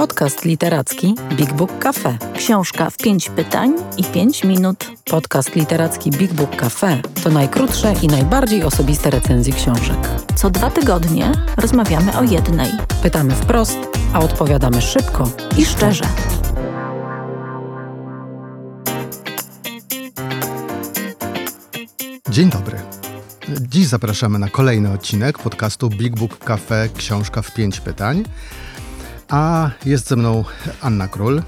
Podcast literacki Big Book Cafe. Książka w pięć pytań i pięć minut. Podcast literacki Big Book Cafe to najkrótsze i najbardziej osobiste recenzje książek. Co dwa tygodnie rozmawiamy o jednej. Pytamy wprost, a odpowiadamy szybko I szczerze. Dzień dobry. Dziś zapraszamy na kolejny odcinek podcastu Big Book Cafe Książka w pięć pytań. A jest ze mną Anna Król,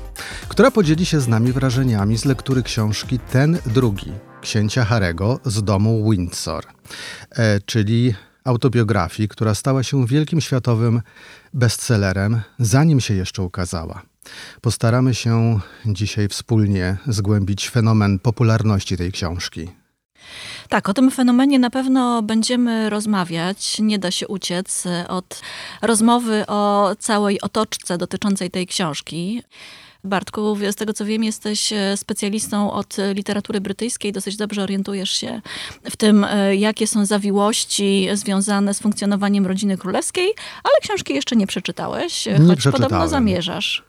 która podzieli się z nami wrażeniami z lektury książki Ten drugi księcia Harego z domu Windsor, e, czyli autobiografii, która stała się wielkim światowym bestsellerem, zanim się jeszcze ukazała. Postaramy się dzisiaj wspólnie zgłębić fenomen popularności tej książki. Tak, o tym fenomenie na pewno będziemy rozmawiać. Nie da się uciec od rozmowy o całej otoczce dotyczącej tej książki. Bartku, z tego co wiem, jesteś e, specjalistą od literatury brytyjskiej, dosyć dobrze orientujesz się w tym, e, jakie są zawiłości związane z funkcjonowaniem rodziny królewskiej, ale książki jeszcze nie przeczytałeś, Nie choć podobno zamierzasz.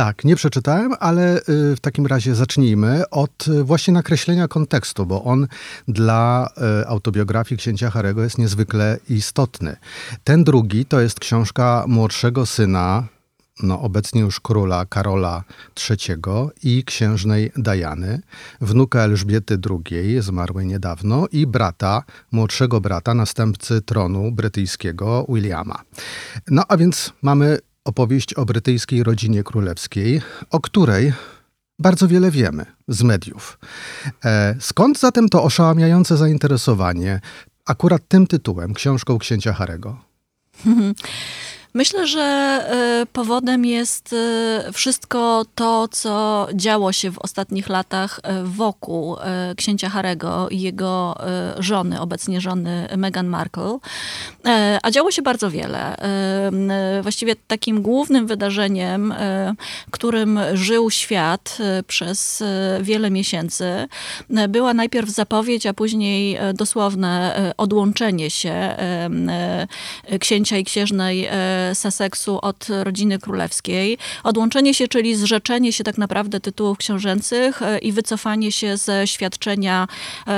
Tak, nie przeczytałem, ale y, w takim razie zacznijmy od y, właśnie nakreślenia kontekstu, bo on dla y, autobiografii księcia Harego jest niezwykle istotny. Ten drugi to jest książka młodszego syna, no obecnie już króla Karola III i księżnej Diany, wnuka Elżbiety II, zmarłej niedawno, i brata, młodszego brata, następcy tronu brytyjskiego Williama. No a więc mamy opowieść o brytyjskiej rodzinie królewskiej, o której bardzo wiele wiemy z mediów. E, skąd zatem to oszałamiające zainteresowanie akurat tym tytułem, książką księcia Harego? Myślę, że y, powodem jest y, wszystko to, co działo się w ostatnich latach y, wokół księcia Harego i jego żony, obecnie żony Meghan Markle. A działo się bardzo wiele. Właściwie takim głównym wydarzeniem, którym żył świat przez wiele miesięcy, była najpierw zapowiedź, a później dosłowne odłączenie się księcia i księżnej Sussexu od rodziny królewskiej. Odłączenie się, czyli zrzeczenie się tak naprawdę tytułów książęcych e, i wycofanie się ze świadczenia e,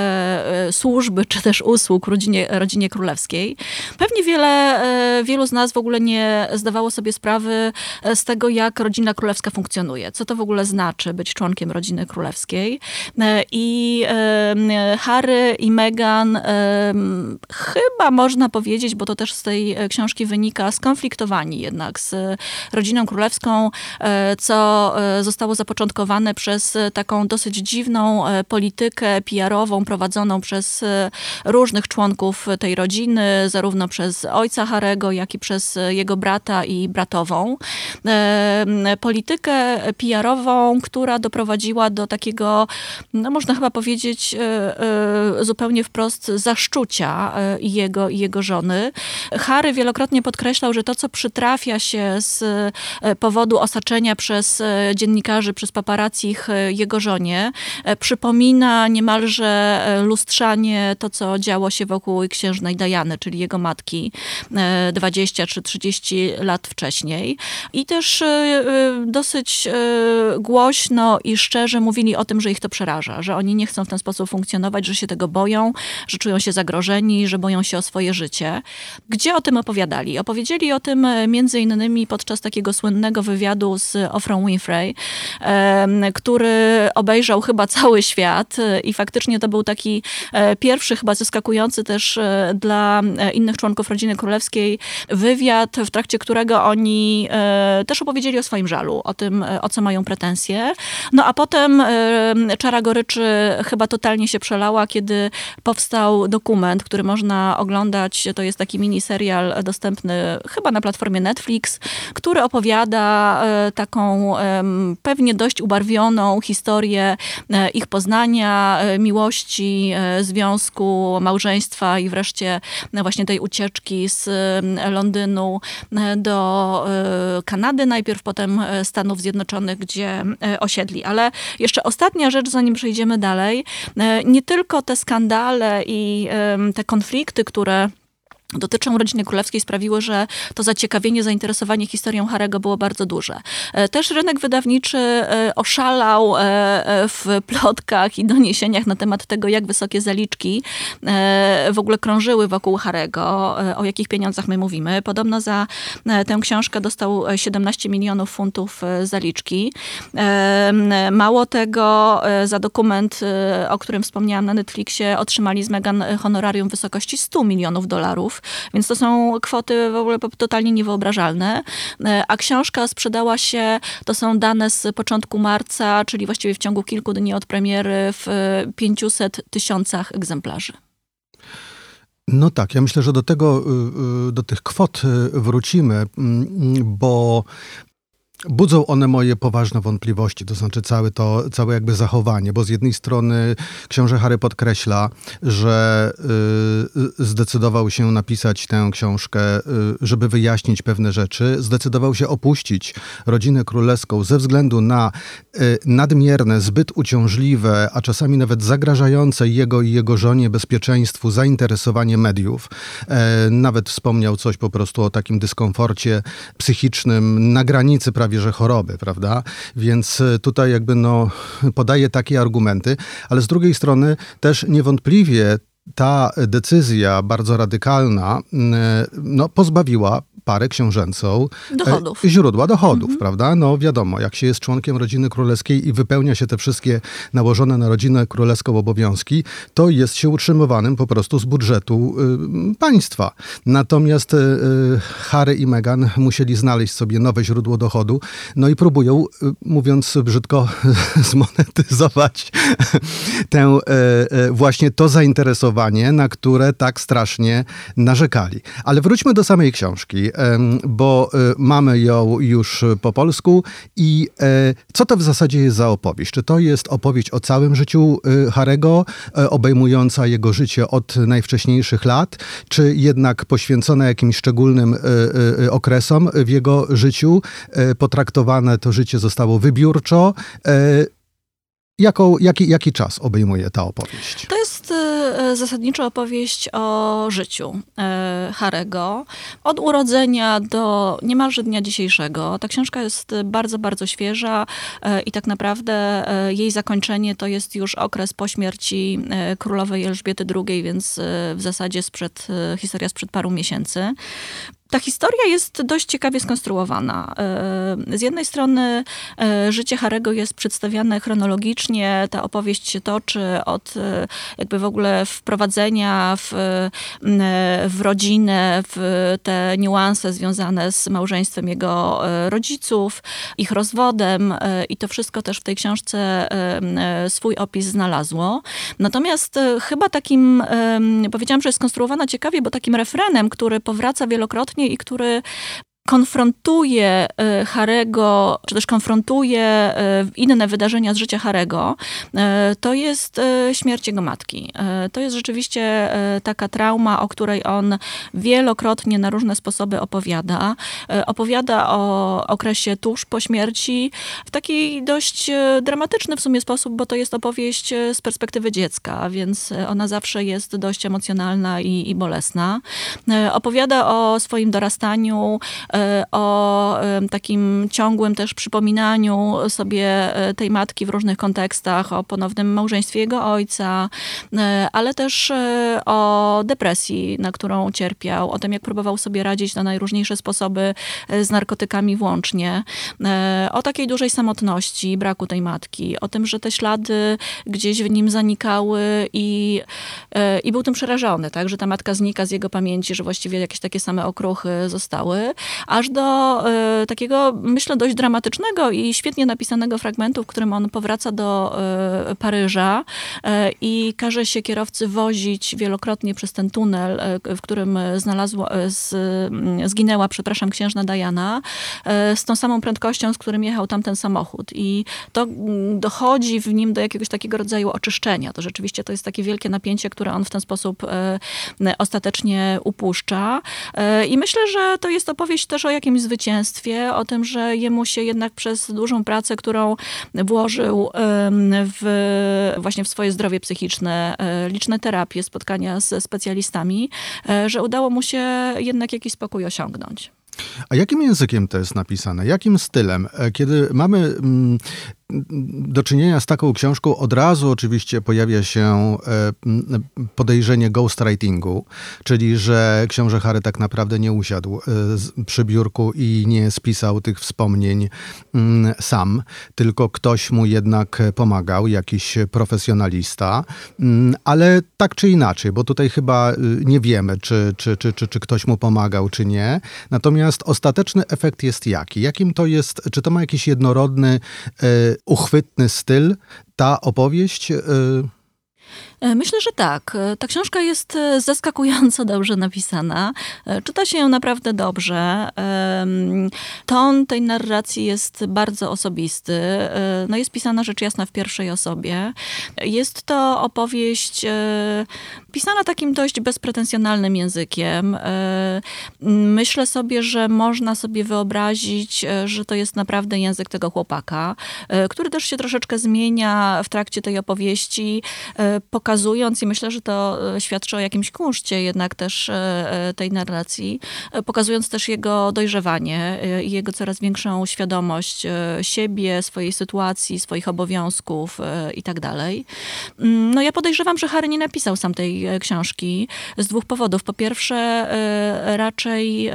e, służby czy też usług rodzinie, rodzinie królewskiej. Pewnie wiele, wielu z nas w ogóle nie zdawało sobie sprawy z tego, jak rodzina królewska funkcjonuje. Co to w ogóle znaczy być członkiem rodziny królewskiej. I Harry i Meghan chyba można powiedzieć, bo to też z tej książki wynika, skonfliktowani skonfliktowani jednak z rodziną królewską, e, co e, zostało zapoczątkowane przez taką dosyć dziwną e, politykę PR-ową prowadzoną przez różnych członków tej rodziny, zarówno przez ojca Harego, jak i przez jego brata i bratową. Politykę PR-ową, która doprowadziła do takiego, no można chyba powiedzieć zupełnie wprost, zaszczucia jego i jego żony. Harry wielokrotnie podkreślał, że to, co przytrafia się z e, powodu osaczenia przez e, dziennikarzy, przez paparazzich e, jego żonie, przypomina niemalże lustrzanie to, co działo się wokół księżnej Diany, czyli jego matki 20 czy 30 lat wcześniej. I też dosyć głośno i szczerze mówili o tym, że ich to przeraża, że oni nie chcą w ten sposób funkcjonować, że się tego boją, że czują się zagrożeni, że boją się o swoje życie. Gdzie o tym opowiadali? Opowiedzieli o tym tym e, między innymi podczas takiego słynnego wywiadu z Ofrą Winfrey, który obejrzał chyba cały świat e, i faktycznie to był taki e, pierwszy, chyba zaskakujący też dla innych członków rodziny królewskiej wywiad, w trakcie którego oni też opowiedzieli o swoim żalu, o tym, o co mają pretensje. No a potem czara goryczy chyba totalnie się przelała, kiedy powstał dokument, który można oglądać. To jest taki miniserial dostępny chyba na platformie Netflix, który opowiada e, taką pewnie dość ubarwioną historię e, ich poznania, e, miłości, związku, małżeństwa i wreszcie właśnie tej ucieczki z Londynu do Kanady, najpierw potem Stanów Zjednoczonych, gdzie osiedli. Ale jeszcze ostatnia rzecz, zanim przejdziemy dalej. Nie tylko te skandale i te konflikty, które dotyczą rodziny królewskiej sprawiły, że to zaciekawienie, zainteresowanie historią Harego było bardzo duże. E, też rynek wydawniczy e, oszalał e, w plotkach i doniesieniach na temat tego, jak wysokie zaliczki w ogóle krążyły wokół Harego, o jakich pieniądzach my mówimy. Podobno za tę książkę dostał 17 milionów funtów zaliczki. Mało tego, za dokument, o którym wspomniałam na Netflixie, otrzymali z Meghan honorarium w wysokości 100 milionów dolarów. Więc to są kwoty w ogóle totalnie niewyobrażalne. E, a książka sprzedała się, to są dane z początku marca, czyli właściwie w ciągu kilku dni od premiery w 500 tysiącach egzemplarzy. No tak, ja myślę, że do tego, y, y, do tych kwot y, wrócimy, mm, bo Budzą one moje poważne wątpliwości, to znaczy całe to, całe jakby zachowanie, bo z jednej strony książę Harry podkreśla, że y, zdecydował się napisać tę książkę, y, żeby wyjaśnić pewne rzeczy, zdecydował się opuścić rodzinę królewską ze względu na y, nadmierne, zbyt uciążliwe, a czasami nawet zagrażające jego i jego żonie bezpieczeństwu zainteresowanie mediów. E, nawet wspomniał coś po prostu o takim dyskomforcie psychicznym na granicy prawie że choroby, prawda? Więc e, tutaj jakby no podaje takie argumenty, ale z drugiej strony też niewątpliwie ta decyzja bardzo radykalna no, pozbawiła parę książęcą dochodów. E, źródła dochodów, mhm. prawda? No wiadomo, jak się jest członkiem rodziny królewskiej i wypełnia się te wszystkie nałożone na rodzinę królewską obowiązki, to jest się utrzymywanym po prostu z budżetu y, państwa. Natomiast y, y Harry i Meghan musieli znaleźć sobie nowe źródło dochodu, no i próbują, y, mówiąc brzydko, zmonetyzować tę y, y, właśnie to zainteresowanie, na które tak strasznie narzekali. Ale wróćmy do samej książki bo e, mamy ją już po polsku. I e, co to w zasadzie jest za opowieść? Czy to jest opowieść o całym życiu e, Harego, obejmująca jego życie od najwcześniejszych lat, czy jednak poświęcona jakimś szczególnym okresom w jego życiu? Potraktowane to życie zostało wybiórczo. Jaką, jaki, jaki czas obejmuje ta opowieść? To jest e, zasadniczo opowieść o życiu e, Harego. Od urodzenia do niemalże dnia dzisiejszego. Ta książka jest bardzo, bardzo świeża e, i tak naprawdę jej zakończenie to jest już okres po śmierci królowej Elżbiety II, więc w zasadzie sprzed, historia sprzed paru miesięcy. Ta historia jest dość ciekawie skonstruowana. E, z jednej strony e, życie Harego jest przedstawiane chronologicznie, ta opowieść się toczy od e, jakby w ogóle wprowadzenia w, w rodzinę, w te niuanse związane z małżeństwem jego rodziców, ich rozwodem i to wszystko też w tej książce swój opis znalazło. Natomiast chyba takim, powiedziałam, że jest skonstruowana ciekawie, bo takim refrenem, który powraca wielokrotnie i który konfrontuje e, Harego, czy też konfrontuje e, inne wydarzenia z życia Harego, e, to jest śmierć jego matki. To jest rzeczywiście taka trauma, o której on wielokrotnie na różne sposoby opowiada. Opowiada o okresie tuż po śmierci w taki dość dramatyczny w sumie sposób, bo to jest opowieść z perspektywy dziecka, więc ona zawsze jest dość emocjonalna i, i bolesna. Opowiada o swoim dorastaniu, o takim ciągłym też przypominaniu sobie e, tej matki w różnych kontekstach, o ponownym małżeństwie jego ojca, e, ale też o depresji, na którą cierpiał, o tym, jak próbował sobie radzić na najróżniejsze sposoby z narkotykami włącznie, o takiej dużej samotności, braku tej matki, o tym, że te ślady gdzieś w nim zanikały i, i był tym przerażony, tak, że ta matka znika z jego pamięci, że właściwie jakieś takie same okruchy zostały, aż do y, takiego, myślę, dość dramatycznego i świetnie napisanego fragmentu, w którym on powraca do y, Paryża y, i każe się kierowcy wozić wielokrotnie przez ten tunel, w którym znalazło, z, mm, zginęła, przepraszam, księżna Diana, z tą samą prędkością, z którym jechał tamten samochód. I to mm, dochodzi w nim do jakiegoś takiego rodzaju oczyszczenia. To rzeczywiście to jest takie wielkie napięcie, które on w ten sposób ostatecznie upuszcza. I myślę, że to jest opowieść też o jakimś zwycięstwie, o tym, że jemu się jednak przez dużą pracę, którą włożył w, właśnie w swoje zdrowie psychiczne, e, liczne terapie, spotkania ze specjalistami, e, że udało mu się jednak jakiś spokój osiągnąć. A jakim językiem to jest napisane? Jakim stylem? E, kiedy mamy mm, do czynienia z taką książką, od razu oczywiście pojawia się e, podejrzenie ghostwritingu, czyli że książę Harry tak naprawdę nie usiadł e, przy biurku i nie spisał tych wspomnień sam, tylko ktoś mu jednak pomagał, jakiś profesjonalista, ale tak czy inaczej, bo tutaj chyba nie wiemy, czy, czy, czy, czy, czy ktoś mu pomagał, czy nie. Natomiast ostateczny efekt jest jaki? Jakim to jest, czy to ma jakiś jednorodny uchwytny styl ta opowieść? E, myślę, że tak. E, ta książka jest e, zaskakująco dobrze napisana. Czyta się ją naprawdę dobrze. Ton tej narracji jest bardzo osobisty. No jest pisana rzecz jasna w pierwszej osobie. Jest to opowieść pisana takim dość bezpretensjonalnym językiem. Myślę sobie, że można sobie wyobrazić, że to jest naprawdę język tego chłopaka, który też się troszeczkę zmienia w trakcie tej opowieści, pokazuje pokazując, i myślę, że to e, świadczy o jakimś kunszcie jednak też e, e, tej narracji, pokazując też jego dojrzewanie i jego coraz większą świadomość siebie, swojej sytuacji, swoich obowiązków i tak dalej. Mm, no ja podejrzewam, że Harry nie napisał sam tej książki z dwóch powodów. Po pierwsze, raczej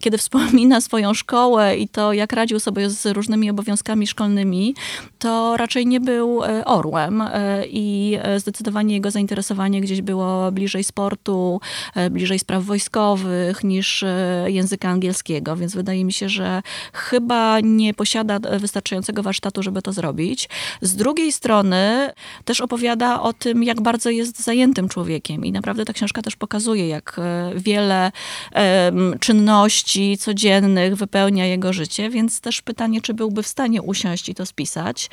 kiedy wspomina swoją szkołę i to, jak radził sobie z różnymi obowiązkami szkolnymi, to raczej nie był orłem i zdecydowanie zdecydowanie jego zainteresowanie gdzieś było bliżej sportu, e, bliżej spraw wojskowych niż e, języka angielskiego, więc wydaje mi się, że chyba nie posiada wystarczającego warsztatu, żeby to zrobić. Z drugiej strony też opowiada o tym, jak bardzo jest zajętym człowiekiem i naprawdę ta książka też pokazuje, jak e, wiele czynności codziennych wypełnia jego życie, więc też pytanie, czy byłby w stanie usiąść i to spisać.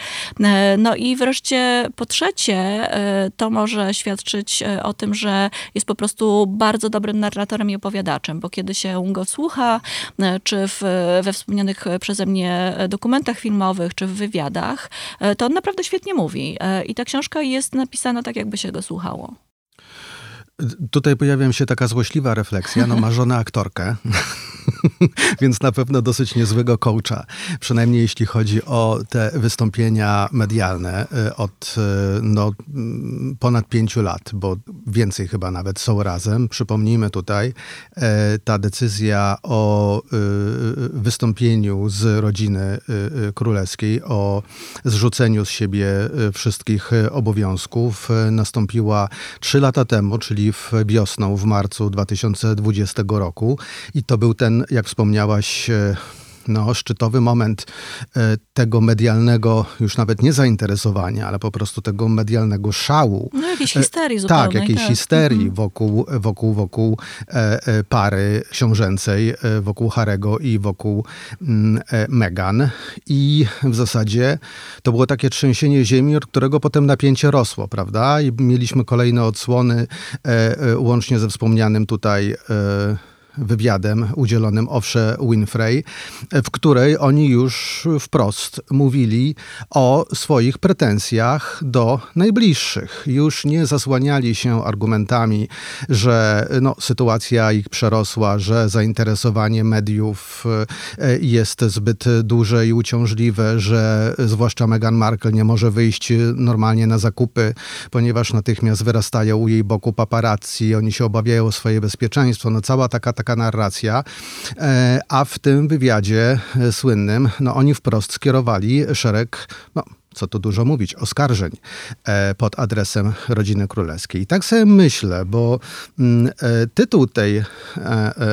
No i wreszcie po trzecie, to może świadczyć e, o tym, że jest po prostu bardzo dobrym narratorem i opowiadaczem, bo kiedy się go słucha, e, czy w, we wspomnianych przeze mnie dokumentach filmowych, czy w wywiadach, e, to on naprawdę świetnie mówi. I ta książka jest napisana tak, jakby się go słuchało. Tutaj pojawia się taka złośliwa refleksja. No, ma żonę aktorkę. więc na pewno dosyć niezłego coacha. Przynajmniej jeśli chodzi o te wystąpienia medialne y, od y, no, mm, ponad pięciu lat, bo więcej chyba nawet są razem. Przypomnijmy tutaj, e, ta decyzja o y, wystąpieniu z rodziny królewskiej, o zrzuceniu z siebie wszystkich obowiązków nastąpiła trzy lata temu, czyli w wiosną, w marcu 2020 roku. I to był ten jak wspomniałaś, e, no, szczytowy moment e, tego medialnego, już nawet nie zainteresowania, ale po prostu tego medialnego szału. No jakiejś histerii e, zupełnie. Tak, jakiejś tak. histerii mhm. wokół, wokół, wokół pary książęcej, wokół Harego i wokół mm, Meghan. I w zasadzie to było takie trzęsienie ziemi, od którego potem napięcie rosło, prawda? I mieliśmy kolejne odsłony, łącznie ze wspomnianym tutaj wywiadem udzielonym Owsze Winfrey, w której oni już wprost mówili o swoich pretensjach do najbliższych. Już nie zasłaniali się argumentami, że no, sytuacja ich przerosła, że zainteresowanie mediów e, jest zbyt duże i uciążliwe, że zwłaszcza Meghan Markle nie może wyjść normalnie na zakupy, ponieważ natychmiast wyrastają u jej boku paparazzi, oni się obawiają o swoje bezpieczeństwo. No cała taka, taka narracja, e, a w tym wywiadzie e, słynnym, no oni wprost skierowali szereg, no co tu dużo mówić, oskarżeń e, pod adresem rodziny królewskiej. I tak sobie myślę, bo mm, e, tytuł tej e,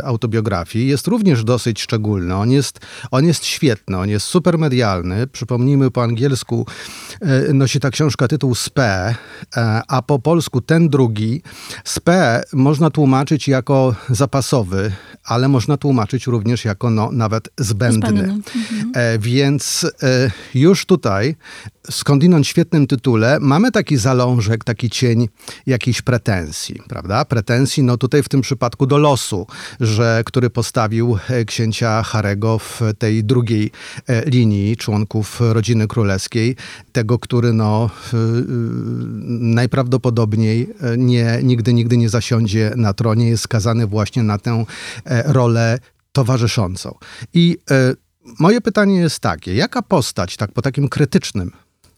autobiografii jest również dosyć szczególny. On jest, on jest świetny, on jest super medialny. Przypomnijmy, po angielsku nosi ta książka tytuł Spe, a po polsku ten drugi. Spe można tłumaczyć jako zapasowy, ale można tłumaczyć również jako no, nawet zbędny. zbędny. Mhm. Więc już tutaj skądinąd świetnym tytule mamy taki zalążek, taki cień jakiejś pretensji, prawda? Pretensji, no tutaj w tym przypadku do losu, że, który postawił e, księcia Harego w tej drugiej e, linii członków rodziny królewskiej, tego, który no najprawdopodobniej nie, nigdy, nigdy nie zasiądzie na tronie, jest skazany właśnie na tę rolę towarzyszącą. I moje pytanie jest takie, jaka postać, tak po takim krytycznym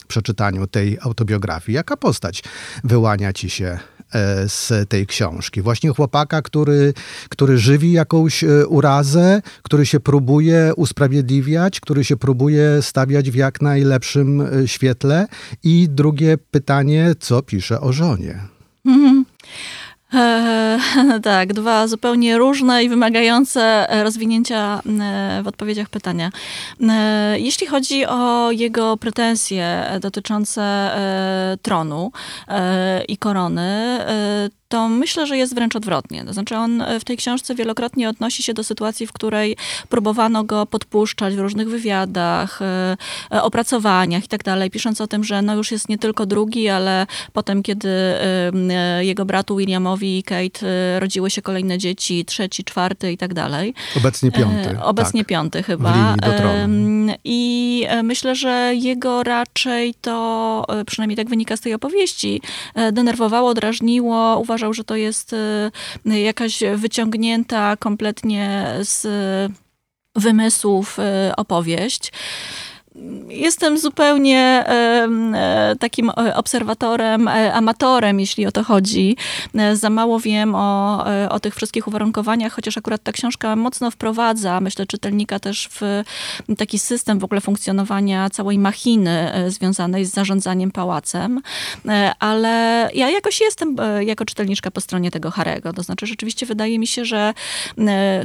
przeczytaniu tej autobiografii, jaka postać wyłania ci się e, z tej książki. Właśnie chłopaka, który, który żywi jakąś e, urazę, który się próbuje usprawiedliwiać, który się próbuje stawiać w jak najlepszym e, świetle. I drugie pytanie, co pisze o żonie? Mm. E, tak, dwa zupełnie różne i wymagające rozwinięcia e, w odpowiedziach pytania. E, jeśli chodzi o jego pretensje dotyczące e, tronu e, i korony, e, to myślę, że jest wręcz odwrotnie. To znaczy on w tej książce wielokrotnie odnosi się do sytuacji, w której próbowano go podpuszczać w różnych wywiadach, e, e, opracowaniach i tak dalej, pisząc o tym, że no już jest nie tylko drugi, ale potem, kiedy e, jego bratu Williamowi i Kate rodziły się kolejne dzieci, trzeci, czwarty i tak dalej. Obecnie piąty. Obecnie tak. piąty chyba. I myślę, że jego raczej to, przynajmniej tak wynika z tej opowieści, denerwowało, drażniło, uważało, uważał, że to jest y, jakaś wyciągnięta kompletnie z wymysłów y, opowieść. Jestem zupełnie e, takim e, obserwatorem, e, amatorem, jeśli o to chodzi. Za mało wiem o, o tych wszystkich uwarunkowaniach, chociaż akurat ta książka mocno wprowadza, myślę, czytelnika też w taki system w ogóle funkcjonowania całej machiny związanej z zarządzaniem pałacem. Ale ja jakoś jestem jako czytelniczka po stronie tego Harego. To znaczy, rzeczywiście wydaje mi się, że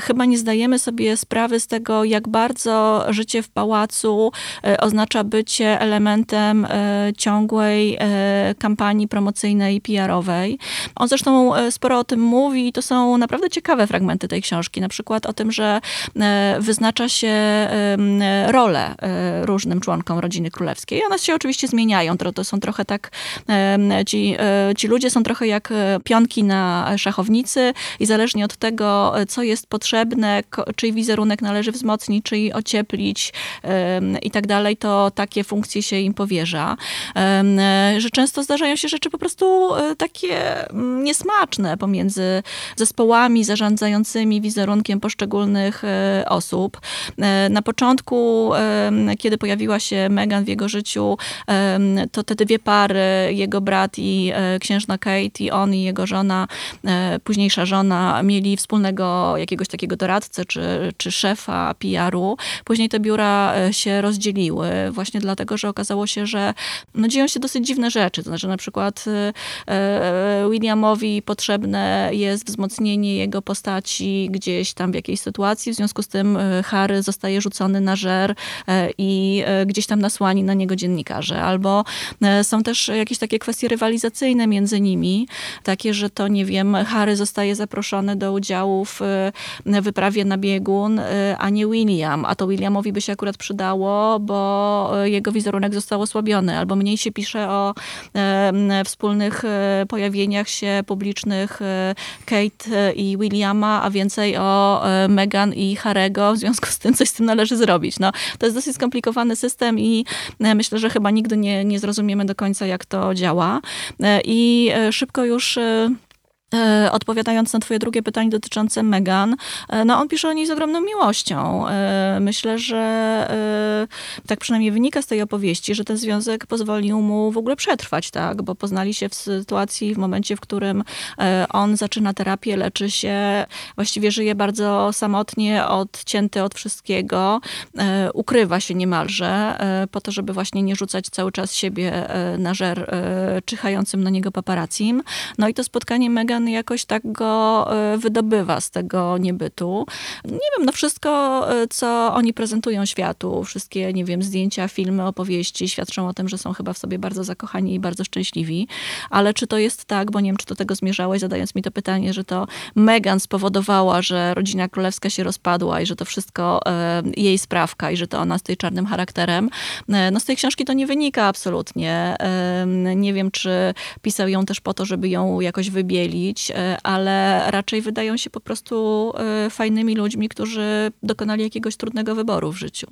chyba nie zdajemy sobie sprawy z tego, jak bardzo życie w pałacu oznacza bycie elementem e, ciągłej e, kampanii promocyjnej PR-owej. On zresztą sporo o tym mówi i to są naprawdę ciekawe fragmenty tej książki. Na przykład o tym, że wyznacza się role różnym członkom rodziny królewskiej. One się oczywiście zmieniają. To są trochę tak, ci, ci ludzie są trochę jak pionki na szachownicy i zależnie od tego, co jest potrzebne, czyj wizerunek należy wzmocnić, czyj ocieplić i tak dalej, to takie funkcje się im powierza. E, że często zdarzają się rzeczy po prostu e, takie mm, niesmaczne pomiędzy zespołami zarządzającymi wizerunkiem poszczególnych e, osób. Na początku, kiedy pojawiła się Meghan w jego życiu, to te dwie pary, jego brat i księżna Kate i on i jego żona, późniejsza żona, mieli wspólnego jakiegoś takiego doradcę czy, czy szefa PR-u. Później te biura się rozdzieliły właśnie dlatego, że okazało się, że no, dzieją się dosyć dziwne rzeczy. To znaczy na przykład y, y, Williamowi potrzebne jest wzmocnienie jego postaci gdzieś tam w jakiejś sytuacji, w związku z tym y, Harry zostaje rzucony na żer i gdzieś tam nasłani na niego dziennikarze. Albo są też jakieś takie kwestie rywalizacyjne między nimi, takie, że to nie wiem, Harry zostaje zaproszony do udziału w wyprawie na biegun, a nie William, a to Williamowi by się akurat przydało, bo e, jego wizerunek został osłabiony, albo mniej się pisze o e, wspólnych e, pojawieniach się publicznych Kate i Williama, a więcej o Meghan i Harego, w związku z tym coś z tym należy zrobić. No, to jest dosyć skomplikowany system i myślę, że chyba nigdy nie, nie zrozumiemy do końca, jak to działa. I szybko już odpowiadając na twoje drugie pytanie dotyczące Megan, e, no on pisze o niej z ogromną miłością. E, myślę, że tak przynajmniej wynika z tej opowieści, że ten związek pozwolił mu w ogóle przetrwać, tak? Bo poznali się w sytuacji, w momencie, w którym on zaczyna terapię, leczy się, właściwie żyje bardzo samotnie, odcięty od wszystkiego, ukrywa się niemalże po to, żeby właśnie nie rzucać cały czas siebie na żer czyhającym na niego paparacim. No i to spotkanie Megan jakoś tak go e, wydobywa z tego niebytu. Nie wiem, no wszystko, e, co oni prezentują światu, wszystkie, nie wiem, zdjęcia, filmy, opowieści świadczą o tym, że są chyba w sobie bardzo zakochani i bardzo szczęśliwi. Ale czy to jest tak, bo nie wiem, czy do tego zmierzałeś, zadając mi to pytanie, że to Meghan spowodowała, że rodzina królewska się rozpadła i że to wszystko e, jej sprawka i że to ona stoi czarnym charakterem. No z tej książki to nie wynika absolutnie. Nie wiem, czy pisał ją też po to, żeby ją jakoś wybielić, e, ale raczej wydają się po prostu e, fajnymi ludźmi, którzy dokonali jakiegoś trudnego wyboru w życiu.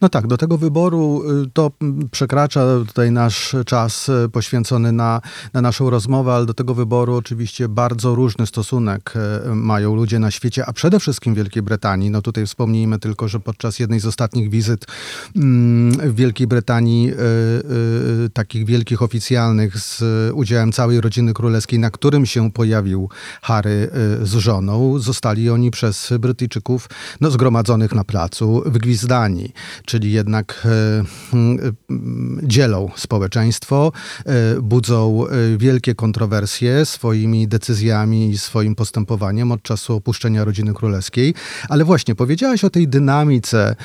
No tak, do tego wyboru y, to przekracza tutaj nasz czas y, poświęcony na, na naszą rozmowę, ale do tego wyboru oczywiście bardzo różny stosunek y, mają ludzie na świecie, a przede wszystkim w Wielkiej Brytanii. No tutaj wspomnijmy tylko, że podczas jednej z ostatnich wizyt mm, w Wielkiej Brytanii takich wielkich oficjalnych z udziałem całej rodziny królewskiej, na którym się pojawił Harry z żoną, zostali oni przez Brytyjczyków no, zgromadzonych na placu wygwizdani czyli jednak e, e, dzielą społeczeństwo, e, budzą wielkie kontrowersje swoimi decyzjami i swoim postępowaniem od czasu opuszczenia rodziny królewskiej. Ale właśnie powiedziałaś o tej dynamice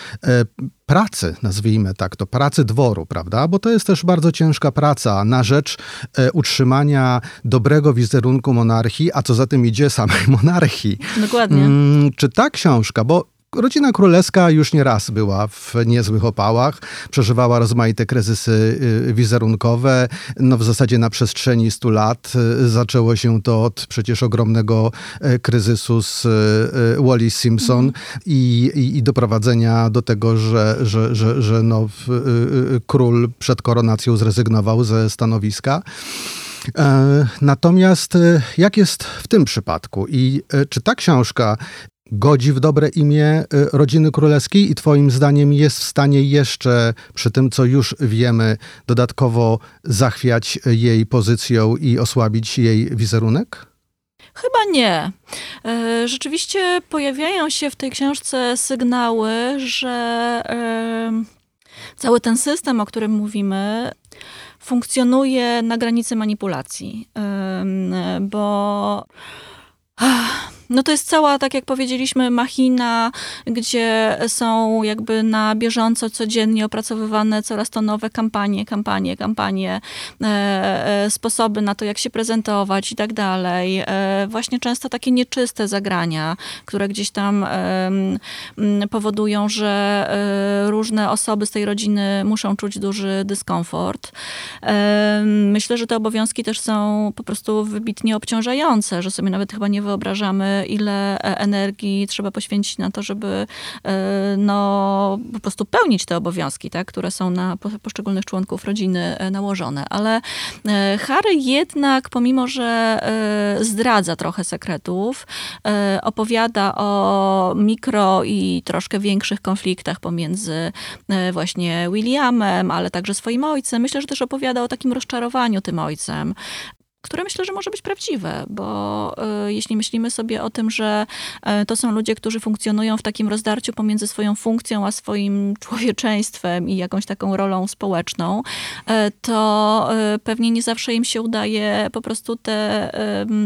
pracy, nazwijmy tak to, pracy dworu, prawda? Bo to jest też bardzo ciężka praca na rzecz utrzymania dobrego wizerunku monarchii, a co za tym idzie samej monarchii. Dokładnie. Mm, czy ta książka, bo Rodzina królewska już nie raz była w niezłych opałach, przeżywała rozmaite kryzysy y, wizerunkowe. No w zasadzie na przestrzeni 100 lat y, zaczęło się to od przecież ogromnego y, kryzysu z Wallis Simpson mhm. i, i, i, doprowadzenia do tego, że, że, że, że no, król przed koronacją zrezygnował ze stanowiska. E, natomiast jak jest w tym przypadku i czy ta książka godzi w dobre imię y, rodziny królewskiej i Twoim zdaniem jest w stanie jeszcze, przy tym co już wiemy, dodatkowo zachwiać jej pozycją i osłabić jej wizerunek? Chyba nie. E, rzeczywiście pojawiają się w tej książce sygnały, że cały ten system, o którym mówimy, funkcjonuje na granicy manipulacji. Bo no to jest cała, tak jak powiedzieliśmy, machina, gdzie są jakby na bieżąco, codziennie opracowywane coraz to nowe kampanie, kampanie, kampanie, e, e, sposoby na to, jak się prezentować i tak dalej. E, właśnie często takie nieczyste zagrania, które gdzieś tam powodują, że różne osoby z tej rodziny muszą czuć duży dyskomfort. Myślę, że te obowiązki też są po prostu wybitnie obciążające, że sobie nawet chyba nie wyobrażamy, ile e, energii trzeba poświęcić na to, żeby e, no, po prostu pełnić te obowiązki, tak, które są na poszczególnych członków rodziny e, nałożone. Ale Harry jednak, pomimo że zdradza trochę sekretów, opowiada o mikro i troszkę większych konfliktach pomiędzy właśnie Williamem, ale także swoim ojcem. Myślę, że też opowiada o takim rozczarowaniu tym ojcem, które myślę, że może być prawdziwe, bo y, jeśli myślimy sobie o tym, że y, to są ludzie, którzy funkcjonują w takim rozdarciu pomiędzy swoją funkcją a swoim człowieczeństwem i jakąś taką rolą społeczną, y, to pewnie nie zawsze im się udaje po prostu te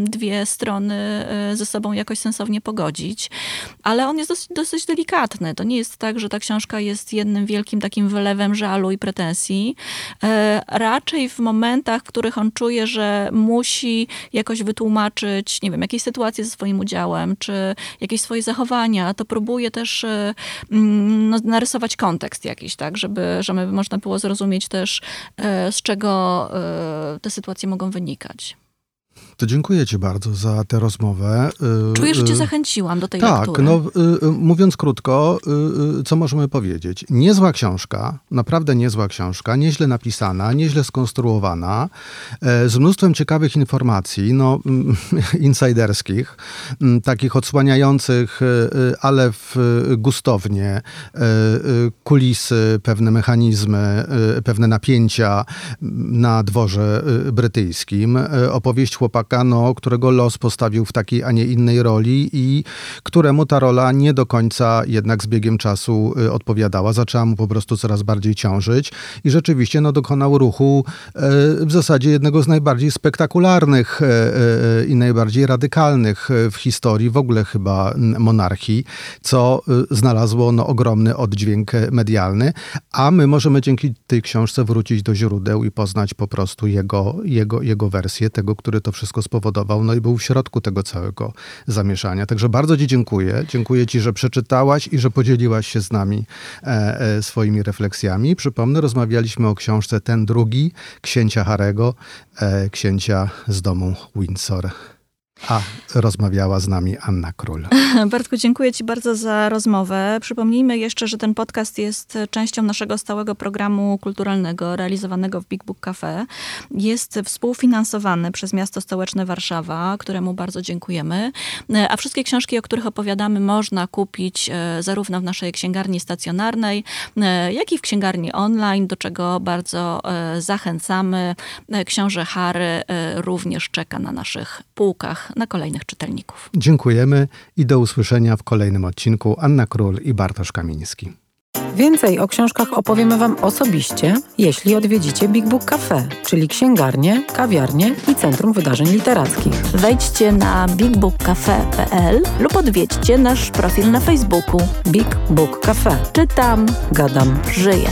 dwie strony ze sobą jakoś sensownie pogodzić. Ale on jest dosyć, dosyć delikatny. To nie jest tak, że ta książka jest jednym wielkim takim wylewem żalu i pretensji. Raczej w momentach, w których on czuje, że musi jakoś wytłumaczyć, nie wiem, jakieś sytuacje ze swoim udziałem, czy jakieś swoje zachowania, to próbuje też e, mm, no, narysować kontekst jakiś, tak, żeby, żeby można było zrozumieć też, e, z czego e, te sytuacje mogą wynikać. To dziękuję Ci bardzo za tę rozmowę. Y, Czuję, że Cię y, zachęciłam do tej tak, lektury. Tak, no mówiąc krótko, co możemy powiedzieć? Niezła książka, naprawdę niezła książka, nieźle napisana, nieźle skonstruowana, e, z mnóstwem ciekawych informacji, no insiderskich, takich odsłaniających, e, ale w gustownie e, kulisy, pewne mechanizmy, pewne napięcia na dworze brytyjskim. Opowieść chłopaka chłopaka, no, którego los postawił w takiej, a nie innej roli i któremu ta rola nie do końca jednak z biegiem czasu y, odpowiadała. Zaczęła mu po prostu coraz bardziej ciążyć i rzeczywiście no, dokonał ruchu e, w zasadzie jednego z najbardziej spektakularnych e, i najbardziej radykalnych w historii w ogóle chyba monarchii, co znalazło no, ogromny oddźwięk medialny, a my możemy dzięki tej książce wrócić do źródeł i poznać po prostu jego, jego, jego wersję, tego, który to wszystko spowodował, no i był w środku tego całego zamieszania. Także bardzo Ci dziękuję. Dziękuję Ci, że przeczytałaś i że podzieliłaś się z nami e, e, swoimi refleksjami. Przypomnę, rozmawialiśmy o książce Ten drugi, księcia Harego, e, księcia z domu Windsor. A rozmawiała z nami Anna Król. Bartku, dziękuję Ci bardzo za rozmowę. Przypomnijmy jeszcze, że ten podcast jest częścią naszego stałego programu kulturalnego realizowanego w Big Book Cafe. Jest współfinansowany przez miasto stołeczne Warszawa, któremu bardzo dziękujemy. A wszystkie książki, o których opowiadamy, można kupić e, zarówno w naszej księgarni stacjonarnej, e, jak i w księgarni online, do czego bardzo e, zachęcamy. Książę Harry również czeka na naszych półkach na kolejnych czytelników. Dziękujemy i do usłyszenia w kolejnym odcinku. Anna Król i Bartosz Kamiński. Więcej o książkach opowiemy Wam osobiście, jeśli odwiedzicie Big Book Cafe, czyli księgarnię, kawiarnię i Centrum Wydarzeń Literackich. Wejdźcie na bigbookcafe.pl lub odwiedźcie nasz profil na Facebooku Big Book Cafe. Czytam, gadam, żyję.